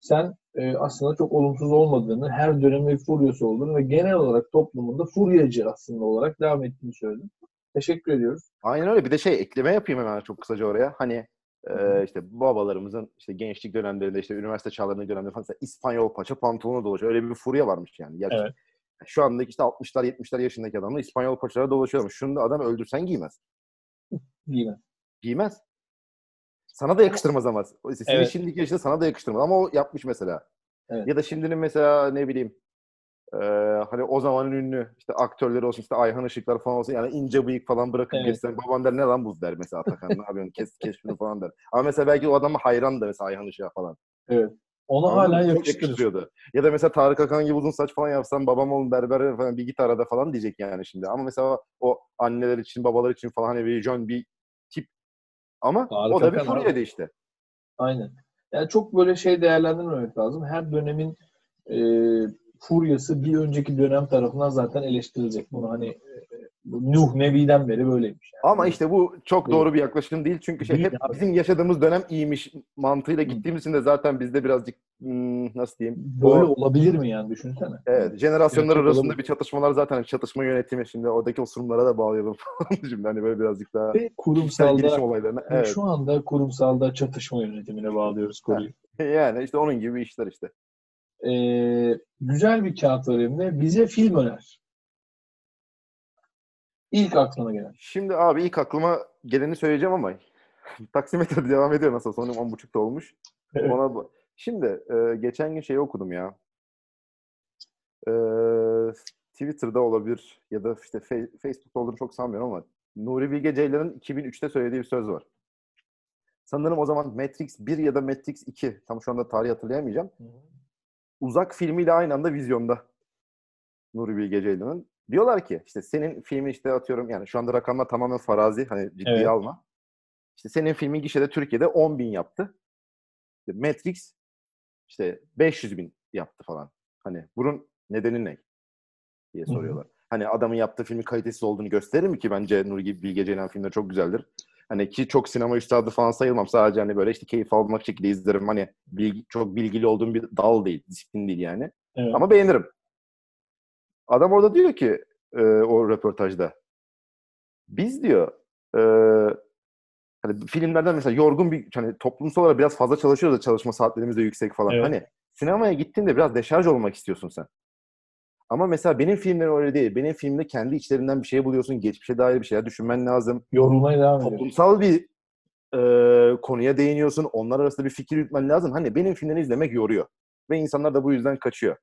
Sen e, aslında çok olumsuz olmadığını, her dönemin furyası olduğunu ve genel olarak toplumunda furyacı aslında olarak devam ettiğini söyledin. Teşekkür ediyoruz. Aynen öyle. Bir de şey ekleme yapayım hemen çok kısaca oraya. Hani e, işte babalarımızın işte gençlik dönemlerinde işte üniversite çağlarında dönemde falan İspanyol paça pantolonu dolaşıyor. Öyle bir furya varmış yani. Gerçekten. Evet. Şu andaki işte 60'lar 70'ler yaşındaki adamlar İspanyol paçalara dolaşıyormuş. Şunu da adam öldürsen giymez. Yine. Giymez. Sana da yakıştırmaz ama. Senin Evet. şimdiki yaşında sana da yakıştırmaz. Ama o yapmış mesela. Evet. Ya da şimdinin mesela ne bileyim e, hani o zamanın ünlü işte aktörleri olsun işte Ayhan Işıklar falan olsun yani ince bıyık falan bırakıp Evet. geçsen baban der ne lan buz der mesela Atakan ne yapıyorsun kes, kes şunu falan der. Ama mesela belki o adama hayran da mesela Ayhan Işık'a falan. Ona Anladın hala yakıştırıyordu. Ya da mesela Tarık Akan gibi uzun saç falan yapsan babam oğlum berber falan bir git arada falan diyecek yani şimdi. Ama mesela o anneler için babalar için falan hani bir jön bir ama Tarık o da bir furyaydı işte. Aynen. Yani çok böyle şey değerlendirmemek lazım. Her dönemin e, furyası bir önceki dönem tarafından zaten eleştirilecek. Bunu hani Nuh Nebi'den beri böyleymiş. Yani. Ama işte bu çok doğru bir yaklaşım değil. Çünkü şey hep bizim yaşadığımız dönem iyiymiş mantığıyla gittiğimiz için de zaten bizde birazcık hmm, nasıl diyeyim? böyle o- olabilir mi yani düşünsene. Evet, jenerasyonlar Gerçek arasında olabilir. bir çatışmalar zaten çatışma yönetimi şimdi oradaki osurumlara da bağlayalım şimdi hani böyle birazcık daha Ve kurumsalda olaylarına. ve Evet. şu anda kurumsalda çatışma yönetimine bağlıyoruz konuyu. Yani işte onun gibi işler işte. Ee, güzel bir kağıt var elimde. Bize film öner. İlk aklına gelen. Şimdi abi ilk aklıma geleni söyleyeceğim ama taksimetre devam ediyor nasıl sonra 10.30'da olmuş. Evet. Ona Şimdi e, geçen gün şeyi okudum ya. E, Twitter'da olabilir ya da işte Fe- Facebook'ta olduğunu çok sanmıyorum ama Nuri Bilge Ceylan'ın 2003'te söylediği bir söz var. Sanırım o zaman Matrix 1 ya da Matrix 2 tam şu anda tarihi hatırlayamayacağım. Uzak filmiyle aynı anda vizyonda Nuri Bilge Ceylan'ın. Diyorlar ki işte senin filmin işte atıyorum yani şu anda rakamlar tamamen farazi hani ciddiye Evet. alma. İşte senin filmin gişede Türkiye'de 10 bin yaptı. İşte Matrix işte 500 bin yaptı falan. Hani bunun nedeni ne? diye soruyorlar. Hani adamın yaptığı filmin kalitesiz olduğunu gösterir mi ki bence Nuri Bilge Ceylan filmleri çok güzeldir. Hani ki çok sinema üstadı falan sayılmam. Sadece hani böyle işte keyif almak şekilde izlerim. Hani bilgi, çok bilgili olduğum bir dal değil, disiplin değil yani. Evet. Ama beğenirim. Adam orada diyor ki e, o röportajda biz diyor e, hani filmlerden mesela yorgun bir hani toplumsal olarak biraz fazla çalışıyoruz da çalışma saatlerimiz de yüksek falan. Evet. Hani sinemaya gittiğinde biraz deşarj olmak istiyorsun sen. Ama mesela benim filmlerim öyle değil. Benim filmde kendi içlerinden bir şey buluyorsun. Geçmişe dair bir şeyler düşünmen lazım. Yorulmaya devam ediyor. Toplumsal bir e, konuya değiniyorsun. Onlar arasında bir fikir yürütmen lazım. Hani benim filmleri izlemek yoruyor. Ve insanlar da bu yüzden kaçıyor.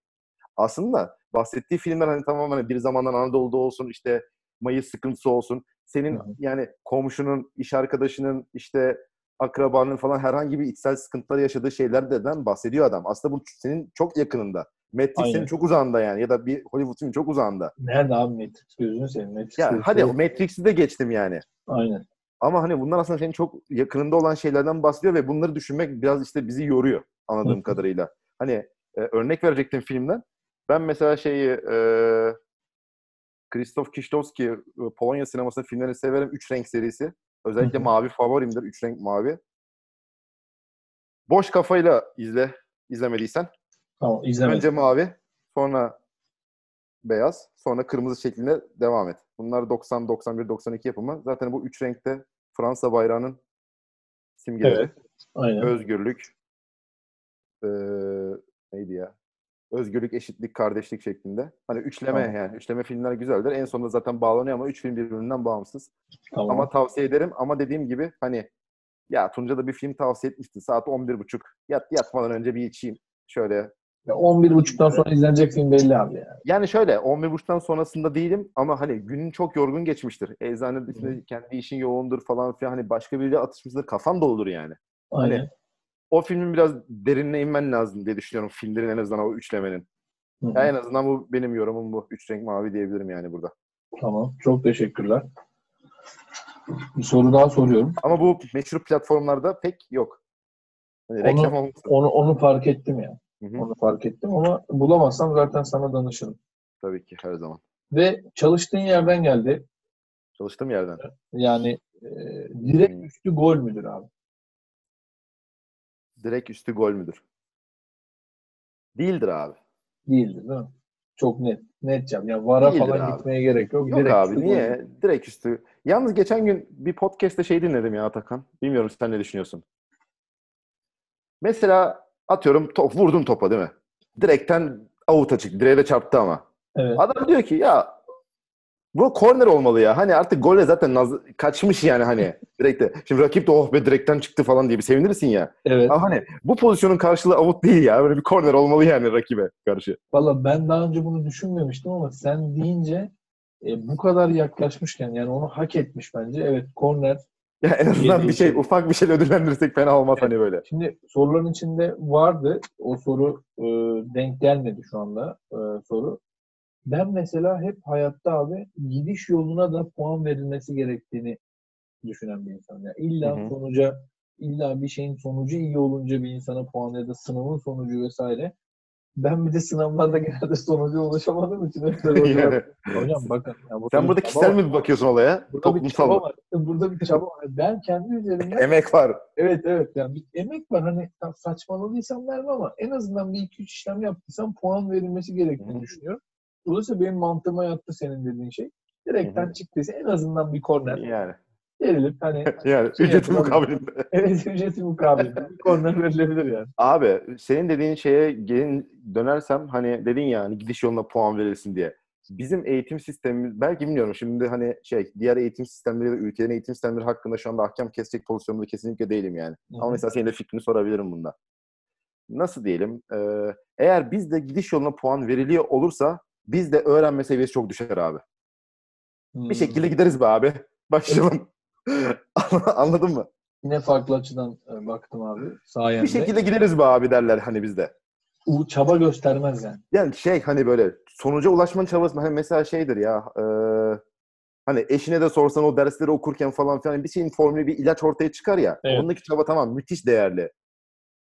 Aslında bahsettiği filmler hani tamamen hani bir zamanlar Anadolu'da olsun işte Mayıs sıkıntısı olsun. Senin Hı hı. yani komşunun, iş arkadaşının, işte akrabanın falan herhangi bir içsel sıkıntılar yaşadığı şeylerden bahsediyor adam. Aslında bu senin çok yakınında. Matrix Aynen. senin çok uzağında yani ya da bir Hollywood filmin çok uzağında. Nerede abi Matrix gözünü seveyim. Matrix Yani gözünü hadi. Matrix'i de geçtim yani. Aynen. Ama hani bunlar aslında senin çok yakınında olan şeylerden bahsediyor ve bunları düşünmek biraz işte bizi yoruyor anladığım kadarıyla. Hani e, örnek verecektim filmden. Ben mesela şeyi e, Krzysztof Kieślowski e, Polonya sinemasının filmlerini severim. Üç renk serisi. Özellikle mavi favorimdir. Üç renk mavi. Boş kafayla izle. izlemediysen. Tamam izlemedim. Önce mavi, sonra beyaz, sonra kırmızı şeklinde devam et. Bunlar 90, 91, 92 yapımı. Zaten bu üç renkte Fransa bayrağının simgeleri. Evet. Aynen. Özgürlük, ee, neydi ya? Özgürlük, eşitlik, kardeşlik şeklinde. Hani üçleme Tamam. yani. Üçleme filmler güzeldir. En sonunda zaten bağlanıyor ama üç film birbirinden bağımsız. Tamam. Ama tavsiye ederim. Ama dediğim gibi hani ya Tunca da bir film tavsiye etmişti. Saat 11.30. Yat, yatmadan önce bir içeyim. Şöyle Ya 11.30'dan sonra izlenecek film belli abi yani. Yani şöyle 11.30'dan sonrasında değilim ama hani günün çok yorgun geçmiştir. Eczanede kendi işin yoğundur falan filan hani başka biriyle atışmıştır. Kafan doludur yani. Aynen. Hani o filmin biraz derinine inmen lazım diye düşünüyorum. Filmlerin en azından o üçlemenin. Hı hı. Ya en azından bu benim yorumum bu. Üç renk mavi diyebilirim yani burada. Tamam. Çok teşekkürler. Bir soru daha soruyorum. Ama bu meşhur platformlarda pek yok. Hani reklam olmasın. Onu onu fark ettim ya. Hı hı. Onu fark ettim ama bulamazsam zaten sana danışırım. Tabii ki her zaman. Ve çalıştığın yerden geldi. Çalıştığım yerden. Yani e, direkt üstü gol müdür abi? Direkt üstü gol müdür? Değildir abi. Değildir değil mi? Çok net. Net cevap. Yani VAR'a Değildir falan abi. gitmeye gerek yok. Yok direkt abi üstü gol. niye? Direkt üstü. Yalnız geçen gün bir podcast'te şey dinledim ya Atakan. Bilmiyorum sen ne düşünüyorsun? Mesela atıyorum top, vurdum topa değil mi? Direkten avuta çıktı. Direğe de çarptı ama. Evet. Adam diyor ki ya bu korner olmalı ya. Hani artık golle zaten naz- kaçmış yani hani direkte. Şimdi rakip de oh be direkten çıktı falan diye bir sevinirsin ya. Evet. Ama hani bu pozisyonun karşılığı avut değil ya. Böyle bir korner olmalı yani rakibe karşı. Valla ben daha önce bunu düşünmemiştim ama sen deyince e, bu kadar yaklaşmışken yani onu hak etmiş bence. Evet korner. Ya en azından bir şey Yediği ufak bir şey ödüllendirirsek fena olmaz hani böyle. Şimdi soruların içinde vardı. O soru e, denk gelmedi şu anda e, soru. Ben mesela hep hayatta abi gidiş yoluna da puan verilmesi gerektiğini düşünen bir insanım. Yani illa Hı hı. sonuca illa bir şeyin sonucu iyi olunca bir insana puan ya da sınavın sonucu vesaire. Ben bir de sınavlarda genelde sonuca ulaşamadığım için hep böyle hocam, Yani hocam bakın. ya burada sen bir burada çaba kişisel mi bakıyorsun olaya? Burada bir Toplumsal çaba mı? var. Burada bir çaba var. Ben kendi üzerimden Emek var. Evet evet yani bir emek var hani saçmaladıysam vermem ama en azından bir iki üç işlem yaptıysam puan verilmesi gerektiğini hı. düşünüyorum. Dolayısıyla benim mantığıma yattı senin dediğin şey. Direkten Hı hı. çıktıysa en azından bir korner Yani. verilip hani Yani Şey ücreti mukabilinde. evet ücreti mukabilinde bir korner verilebilir yani. Abi senin dediğin şeye gelin dönersem hani dedin ya hani gidiş yoluna puan verilsin diye. Bizim eğitim sistemimiz belki bilmiyorum şimdi hani şey diğer eğitim sistemleri da ülkelerin eğitim sistemleri hakkında şu anda ahkam kesecek pozisyonda kesinlikle değilim yani. Hı Ama mesela senin de fikrini sorabilirim bunda. Nasıl diyelim? Ee, eğer bizde gidiş yoluna puan veriliyor olursa bizde öğrenme seviyesi çok düşer abi. Bir Hmm. şekilde gideriz be abi. Başlayalım. Anladın mı? Yine farklı açıdan e, baktım abi sayende. Bir şekilde gideriz be abi derler hani bizde. U- çaba göstermez yani. Yani şey hani böyle sonuca ulaşmanın çabası hani mesela şeydir ya e, hani eşine de sorsan o dersleri okurken falan filan bir şeyin formülü bir ilaç ortaya çıkar ya. Evet. Ondaki çaba tamam müthiş değerli.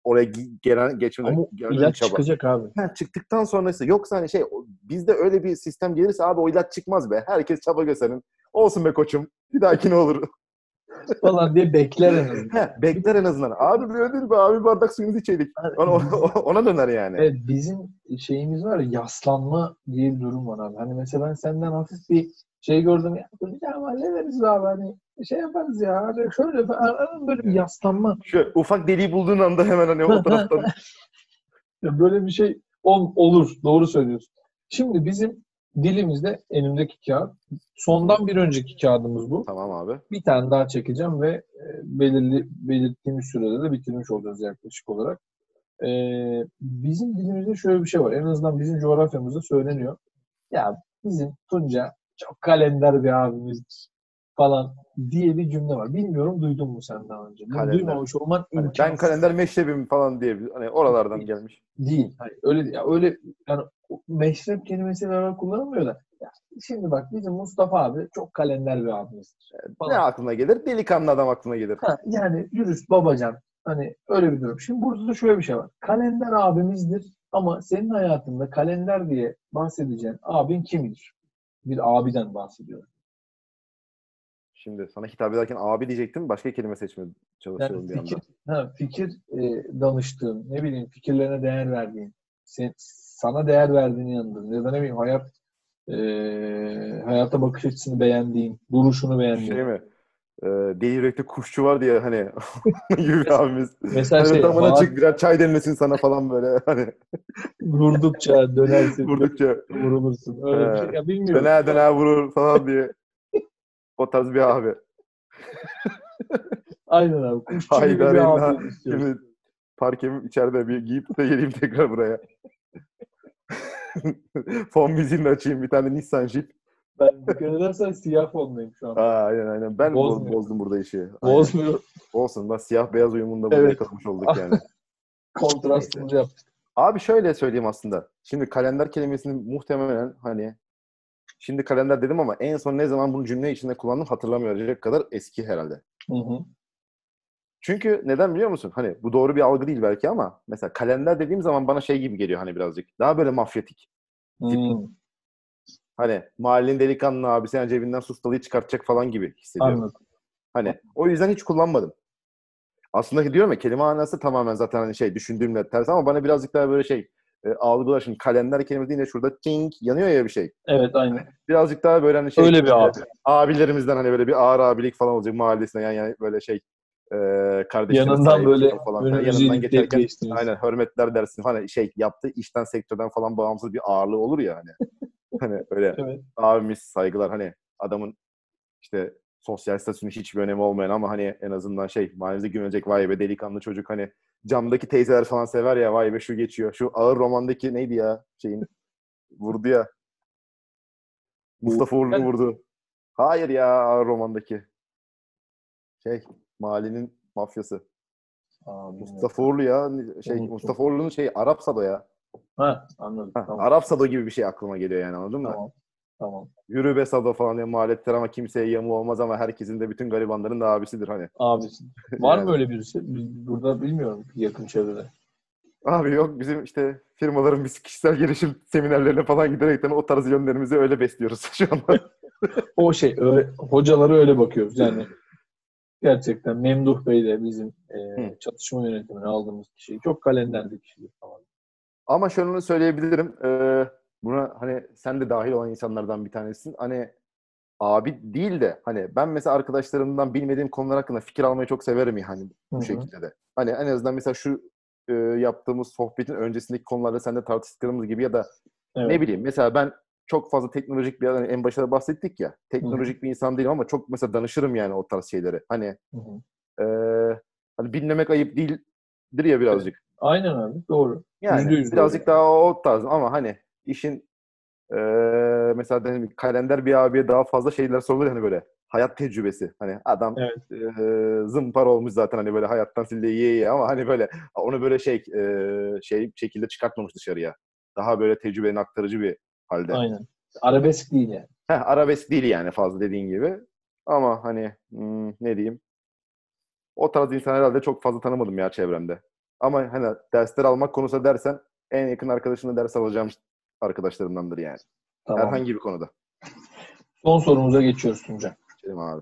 Oraya gelen geçmeden Ama gelen ilaç çaba. çıkacak abi. Ha, çıktıktan sonrası yoksa hani şey bizde öyle bir sistem gelirse abi o ilaç çıkmaz be. Herkes çaba gösterin. Olsun be koçum. Bir dahaki ne olur. Falan diye bekler en azından. He, bekler en azından. Abi böyle değil be abi bir bardak suyumuzu içeydik. Ona, ona döner yani. Evet bizim şeyimiz var ya yaslanma diye bir durum var abi. Hani mesela ben senden hafif bir şey gördüm ya hocam hallederiz abi hani şey yaparız ya hani şöyle falan böyle bir yaslanma. Şu ufak deliği bulduğun anda hemen hani o taraftan Ya Böyle bir şey ol- olur. Doğru söylüyorsun. Şimdi bizim dilimizde elimdeki kağıt sondan bir önceki kağıdımız bu. Tamam abi. Bir tane daha çekeceğim ve e, belirli belirttiğimiz sürede de bitirmiş olacağız yaklaşık olarak. E, bizim dilimizde şöyle bir şey var. En azından bizim coğrafyamızda söyleniyor. Ya bizim Tunca çok kalender bir abimizdir falan diye bir cümle var. Bilmiyorum duydun mu sen daha önce? Bunu Kalender. duymamış olman Hani imkansız. ben kalender meşrebim falan diye hani oralardan gelmiş. Değil. Hayır, öyle değil. Ya öyle yani meşrep kelimesi beraber kullanılmıyor da. Ya şimdi bak bizim Mustafa abi çok kalender bir abimizdir. Falan. Ne aklına gelir? Delikanlı adam aklına gelir. Ha, yani dürüst babacan. Hani öyle bir durum. Şimdi burada da şöyle bir şey var. Kalender abimizdir ama senin hayatında kalender diye bahsedeceğin abin kimdir? Bir abiden bahsediyorum. Şimdi sana hitap ederken abi diyecektim. Başka kelime seçmeye çalışıyorum Yani bir anda. fikir, ha, fikir e, danıştığın, ne bileyim fikirlerine değer verdiğin, sen, sana değer verdiğin yanında ya da ne bileyim hayat e, hayata bakış açısını beğendiğin, duruşunu beğendiğin. Şey mi? Ee, deli yürekli kuşçu var diye hani gibi bir abimiz. Mesela Hani şey, tamam vaat çık birer çay demlesin sana falan böyle hani vurdukça dönersin, vurdukça vurulursun. Öyle bir şey. Ya bilmiyorum. döner döner vurur falan diye. O tarz bir abi. Aynen abi. Kuşçu gibi Haydar bir İlhan. abi. Şimdi parkemi içeride bir giyip de geleyim tekrar buraya. Fon müziğini açayım bir tane Nissan Jeep. Ben dikkat edersen siyah fonluyum şu an. Aa, aynen aynen. Ben boz, Bozmuyor. bozdum burada işi. Aynen. Bozmuyor. Olsun. Bak siyah beyaz uyumunda burada Evet. yakalamış olduk yani. Kontrastımızı yaptık. Abi şöyle söyleyeyim aslında. Şimdi kalender kelimesini muhtemelen hani şimdi kalender dedim ama en son ne zaman bunu cümle içinde kullandım hatırlamayacak kadar eski herhalde. Hı hı. Çünkü neden biliyor musun? Hani bu doğru bir algı değil belki ama mesela kalender dediğim zaman bana şey gibi geliyor hani birazcık. Daha böyle mafyatik. Hmm, Hani mahallenin delikanlı abi sen cebinden sustalıyı çıkartacak falan gibi hissediyorum. anladım. Hani o yüzden hiç kullanmadım. Aslında diyorum ya kelime manası tamamen zaten hani şey düşündüğümle ters ama bana birazcık daha böyle şey e, algılar şimdi kalender kelimesi deyince şurada ting yanıyor ya bir şey. Evet aynen. Birazcık daha böyle hani şey Öyle bir abi. abilerimizden hani böyle bir ağır abilik falan olacak mahallesine yani, yani böyle şey e, kardeşlerine Yanından böyle falan. önümüzü yanından geçerken aynen hürmetler dersin hani şey yaptığı işten sektörden falan bağımsız bir ağırlığı olur ya hani. hani öyle Evet. abimiz saygılar hani adamın işte sosyal statüsünün hiçbir önemi olmayan ama hani en azından şey mahallemize güvenecek vay be delikanlı çocuk hani camdaki teyzeler falan sever ya vay be şu geçiyor. Şu ağır romandaki neydi ya şeyin vurdu ya. Mustafa Uğurlu vurdu. Hayır ya ağır romandaki. Şey mahallenin mafyası. Aa. Mustafa Uğurlu ya şey. Mustafa Uğurlu'nun şey Arap Sado ya. Ha, anladım. Ha, tamam. Arap Sado gibi bir şey aklıma geliyor yani anladın mı? Tamam. Tamam. Yürü be Sado falan diye mahalletler ama kimseye yamu olmaz ama herkesin de bütün garibanların da abisidir hani. Abisi. Var Yani. mı öyle birisi? Burada bilmiyorum yakın çevrede. Abi yok bizim işte firmaların biz kişisel gelişim seminerlerine falan giderekten o tarz yönlerimizi öyle besliyoruz şu anda. O şey öyle, hocalara öyle bakıyoruz. Yani gerçekten Memduh Bey de bizim e, çatışma yönetimini aldığımız kişi. Çok kalender bir kişidir falan. Ama şunu söyleyebilirim. eee, buna hani sen de dahil olan insanlardan bir tanesin. Hani abi değil de hani ben mesela arkadaşlarımdan bilmediğim konular hakkında fikir almayı çok severim yani Hı bu hı. şekilde de. Hani en azından mesela şu eee, yaptığımız sohbetin öncesindeki konularda seninle tartıştıklarımız gibi ya da Evet. ne bileyim mesela ben çok fazla teknolojik bir hani en başta da bahsettik ya. Teknolojik bir insan değilim ama çok mesela danışırım yani o tarz şeyleri. Hani Hı hı. eee hani dinlemek ayıp değildir ya birazcık. Aynen abi. Doğru. Yani Yüzde yüz birazcık doğru. daha o tarz ama hani işin eee mesela dedim, kalender bir abiye daha fazla şeyler sorulur hani böyle hayat tecrübesi. Hani adam Evet. eee, zımpar olmuş zaten hani böyle hayattan sille yiye yiye ama hani böyle onu böyle şey eee, şey şekilde çıkartmamış dışarıya. Daha böyle tecrübeni aktarıcı bir halde. Aynen. Arabesk değil yani. Heh, arabesk değil yani fazla dediğin gibi. Ama hani hmm, ne diyeyim o tarz insan herhalde çok fazla tanımadım ya çevremde. Ama hani dersler almak konusu dersen en yakın arkadaşımla ders alacağım arkadaşlarımdandır yani. Tamam. Herhangi bir konuda. Son sorumuza geçiyoruz Tuncay. Şeyim abi.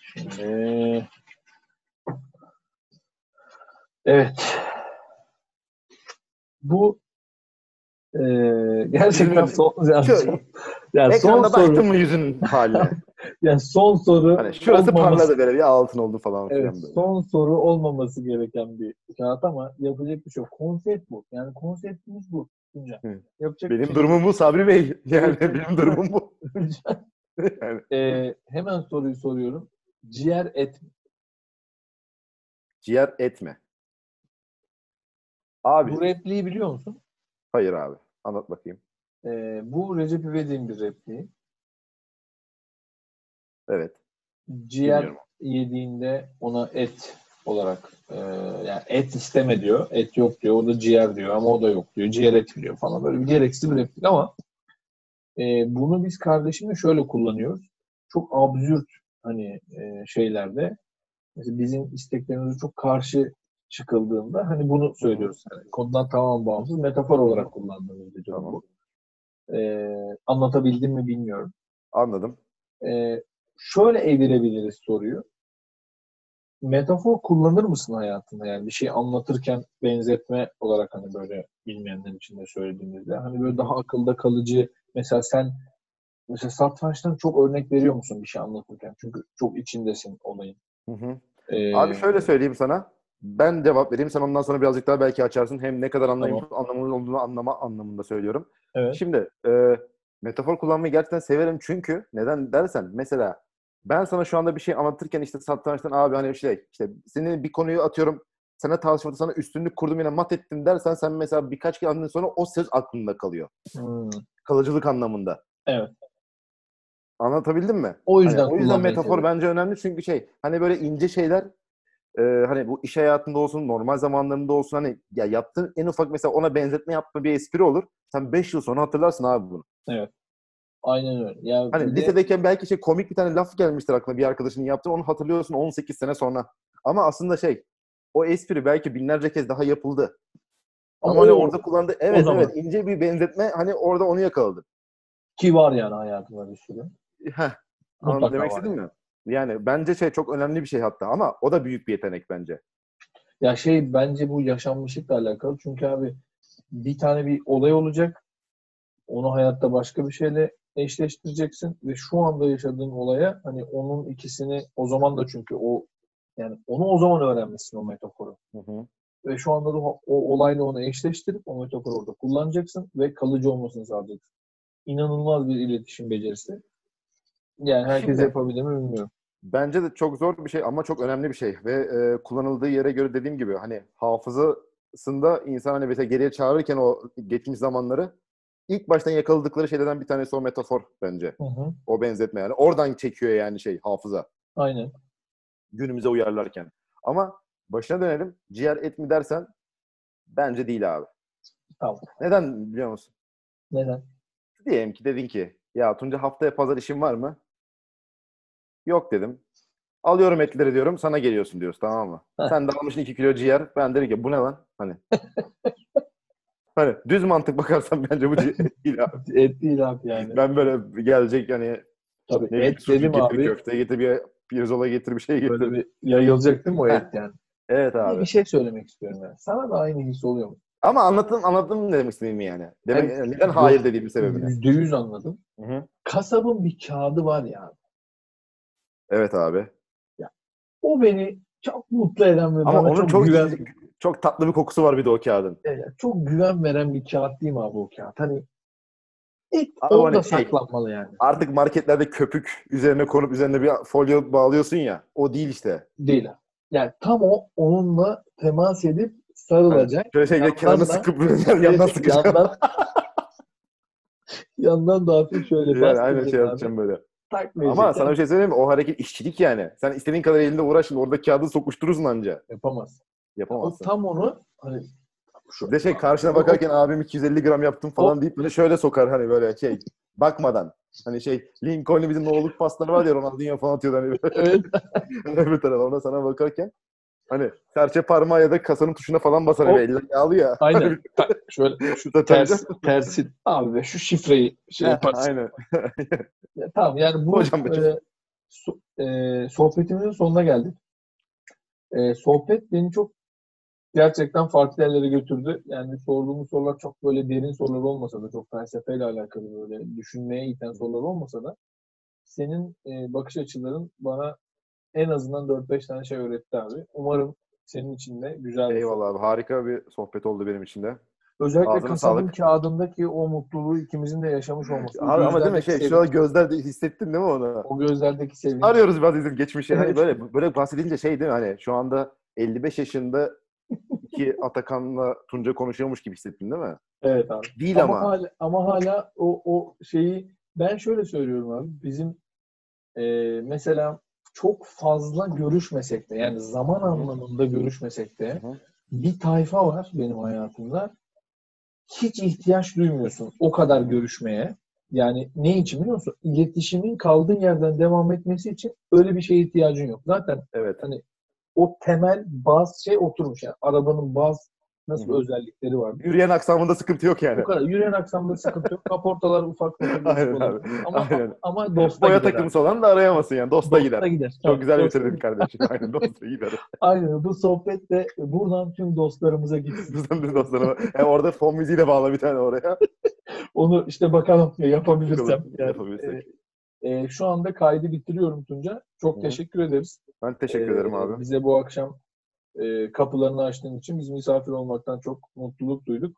Şimdi... Evet. Bu e, gerçekten son, yani Şu- son, Ekranda soru, baktın mı yüzünün haline? yani son soru Hani şurası olmaması- parladı böyle ya altın oldu falan filan Evet, böyle. son soru olmaması gereken bir kağıt ama yapacak bir şey yok. Konsept bu. Yani konseptimiz bu. Hı. Yapacak bir Benim şey durumum bu Sabri Bey. Yani benim durumum bu. yani, Ee, hemen soruyu soruyorum. Ciğer et ciğer etme. Abi. Bu repliği biliyor musun? Hayır abi. Anlat bakayım. Ee, bu Recep İvedik'in bir repliği. Evet. Ciğer Bilmiyorum. yediğinde ona et olarak e, yani et isteme diyor. Et yok diyor. O da ciğer diyor ama o da yok diyor. Ciğer et diyor falan. Böyle bir gereksiz bir replik ama e, bunu biz kardeşimle şöyle kullanıyoruz. Çok absürt hani e, şeylerde mesela bizim isteklerimize çok karşı çıkıldığında hani bunu söylüyoruz. Yani konudan tamamen bağımsız metafor olarak kullandığımız bir durum bu. E, anlatabildim mi bilmiyorum. Anladım. Ee, şöyle evirebiliriz soruyu. Metafor kullanır mısın hayatında? Yani bir şey anlatırken benzetme olarak hani böyle bilmeyenler için de söylediğimizde hani böyle daha akılda kalıcı mesela sen mesela satrançtan çok örnek veriyor musun bir şey anlatırken? Çünkü çok içindesin olayın. Hı hı. Ee, Abi şöyle söyleyeyim sana. Ben cevap vereyim. Sen ondan sonra birazcık daha belki açarsın. Hem ne kadar anlayım, anlamının olduğunu anlama anlamında söylüyorum. Evet. Şimdi e, metafor kullanmayı gerçekten severim çünkü neden dersen mesela ben sana şu anda bir şey anlatırken işte satrançtan abi hani şey işte senin bir konuyu atıyorum sana tartışmada sana üstünlük kurdum yine mat ettim dersen sen mesela birkaç kere sonra o söz aklında kalıyor. Hmm. Kalıcılık anlamında. Evet. Anlatabildim mi? O yüzden Hani o yüzden metafor seviyorum. bence önemli çünkü şey hani böyle ince şeyler e, hani bu iş hayatında olsun normal zamanlarında olsun hani ya yaptığın en ufak mesela ona benzetme yapma bir espri olur. Sen 5 yıl sonra hatırlarsın abi bunu. Aynen öyle. Ya Hani de- lisedeyken belki şey komik bir tane laf gelmiştir aklına bir arkadaşının yaptığı onu hatırlıyorsun 18 sene sonra. Ama aslında şey o espri belki binlerce kez daha yapıldı. Ama, Ama hani o- orada kullandığı evet evet ince bir benzetme hani orada onu yakaladı. ki var yani hayatımda bir sürü. Heh. Mutlaka demek var. istedin mi? Yani bence şey çok önemli bir şey hatta ama o da büyük bir yetenek bence. Ya şey bence bu yaşanmışlıkla alakalı. Çünkü abi bir tane bir olay olacak. Onu hayatta başka bir şeyle eşleştireceksin ve şu anda yaşadığın olaya hani onun ikisini o zaman da çünkü o yani onu o zaman öğrenmişsin o metaforu. Hı hı. Ve şu anda da o, o olayla onu eşleştirip o metaforu orada kullanacaksın ve kalıcı olmasını sağlayacaksın. İnanılmaz bir iletişim becerisi. Yani herkes Şimdi- yapabilir mi bilmiyorum. Bence de çok zor bir şey ama çok önemli bir şey ve e, kullanıldığı yere göre dediğim gibi hani hafızasında insan hani mesela geriye çağırırken o geçmiş zamanları ilk baştan yakaladıkları şeylerden bir tanesi o metafor bence. Hı hı. O benzetme yani. Oradan çekiyor yani şey hafıza Aynen. günümüze uyarlarken. Ama başına dönelim. Ciğer et mi dersen bence değil abi. Tamam. Neden biliyor musun? Neden? Diyelim ki dedin ki ya Tunca haftaya pazar işin var mı? Yok dedim. Alıyorum etleri diyorum sana geliyorsun diyoruz tamam mı? Sen de almışsın 2 kilo ciğer. Ben dedim ki bu ne lan? Hani. hani düz mantık bakarsan bence bu ciğer değil abi. Et değil abi yani. Ben böyle gelecek hani Tabii ne et dedim getir, abi. köfte getir, bir pirzola getir, bir şey getir. Böyle bir yayılacak değil mi o et yani? Evet abi. Bir şey söylemek istiyorum yani. Sana da aynı his oluyor mu? Ama anlattım, anlattım ne demek istediğimi yani. Demek, Evet. neden hayır dediğim sebebini. Yüzde yüz anladım. Hı hı. Kasabın bir kağıdı var ya. Evet abi. O beni çok mutlu eden ve Ama onun çok, çok güven, çok tatlı bir kokusu var bir de o kağıdın. Evet, çok güven veren bir kağıt değil mi abi o kağıt? Hani et Abi orada hani şey- saklanmalı yani. Artık marketlerde köpük üzerine konup üzerine bir folyo bağlıyorsun ya. O değil işte. Değil. Yani tam o onunla temas edip sarılacak. Şöyle Yandan kenarına sıkıp yandan sıkacağım. yandan, yandan da hafif şöyle Yani bastıracak şey abi. yapacağım böyle. Takmayacak. Ama sana bir şey söyleyeyim mi? O hareket işçilik yani. Sen istediğin kadar elinde uğraş şimdi orada kağıdı sokuşturursun anca. yapamaz. O Yapamazsın. tam onu hani şu Bir de şey karşına bakarken abim 250 gram yaptım falan deyip böyle şöyle sokar hani böyle şey bakmadan. Hani şey Lincoln'u bizim oğluk pasları var ya Ronaldinho falan atıyordu hani böyle. evet öbür tarafa ona sana bakarken hani serçe parmağı ya da kasanın tuşuna falan basar. O- Hani eller yağlı ya. aynen. Ta- şöyle şu Da ters tersi abi ve şu şifreyi şey yaparsın. Aynen. Ya, tamam yani bu Hocam e, so- e, sohbetimizin sonuna geldik. E, sohbet beni çok gerçekten farklı yerlere götürdü. Yani sorduğumuz sorular çok böyle derin sorular olmasa da çok felsefeyle alakalı böyle düşünmeye iten sorular olmasa da senin e, bakış açıların bana en azından 4-5 tane şey öğretti abi. Umarım senin için de güzel bir Eyvallah abi. Harika bir sohbet oldu benim için de. Özellikle Ağzına kasabın sağlık. kağıdındaki o mutluluğu ikimizin de yaşamış olması. Abi, ama değil mi şey şu an gözlerde hissettin değil mi onu? o gözlerdeki sevgi. Arıyoruz bazı bizim geçmişi. Hani Evet. böyle böyle bahsedince şey değil mi? Hani şu anda 55 yaşında iki Atakan'la Tunca konuşuyormuş gibi hissettin değil mi? Evet abi. Değil ama, ama. hala, ama hala o, o şeyi ben şöyle söylüyorum abi. Bizim e, mesela çok fazla görüşmesek de yani zaman anlamında görüşmesek de bir tayfa var benim hayatımda. Hiç ihtiyaç duymuyorsun o kadar görüşmeye. Yani ne için biliyor musun? İletişimin kaldığı yerden devam etmesi için öyle bir şeye ihtiyacın yok. Zaten Evet. o temel bazı şey oturmuş. Yani arabanın bazı nasıl Hı hı. özellikleri var. Yürüyen aksamında sıkıntı yok yani. Bu kadar. Yürüyen aksamda sıkıntı yok. Kaportalar ufak tefek Aynen olur. abi. Ama, Aynen. ama dosta Boya gider. takımısı olan da arayamasın yani. Dosta Dosta gider. gider. Çok Tabii, güzel dosta bitirdin kardeşim. Aynen dosta gider. Aynen. Bu sohbet de buradan tüm dostlarımıza gitsin. Bizden de dostlarıma. Hem orada fon müziği de bağla bir tane oraya. Onu işte bakalım ya yapabilirsem. Yani, yapabilirsek. e, e, şu anda kaydı bitiriyorum Tunca. Çok hı. teşekkür ederiz. Ben teşekkür Ee, ederim abi. Bize bu akşam e, kapılarını açtığın için biz misafir olmaktan çok mutluluk duyduk.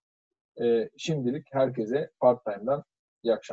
E, şimdilik herkese part time'dan iyi akşamlar.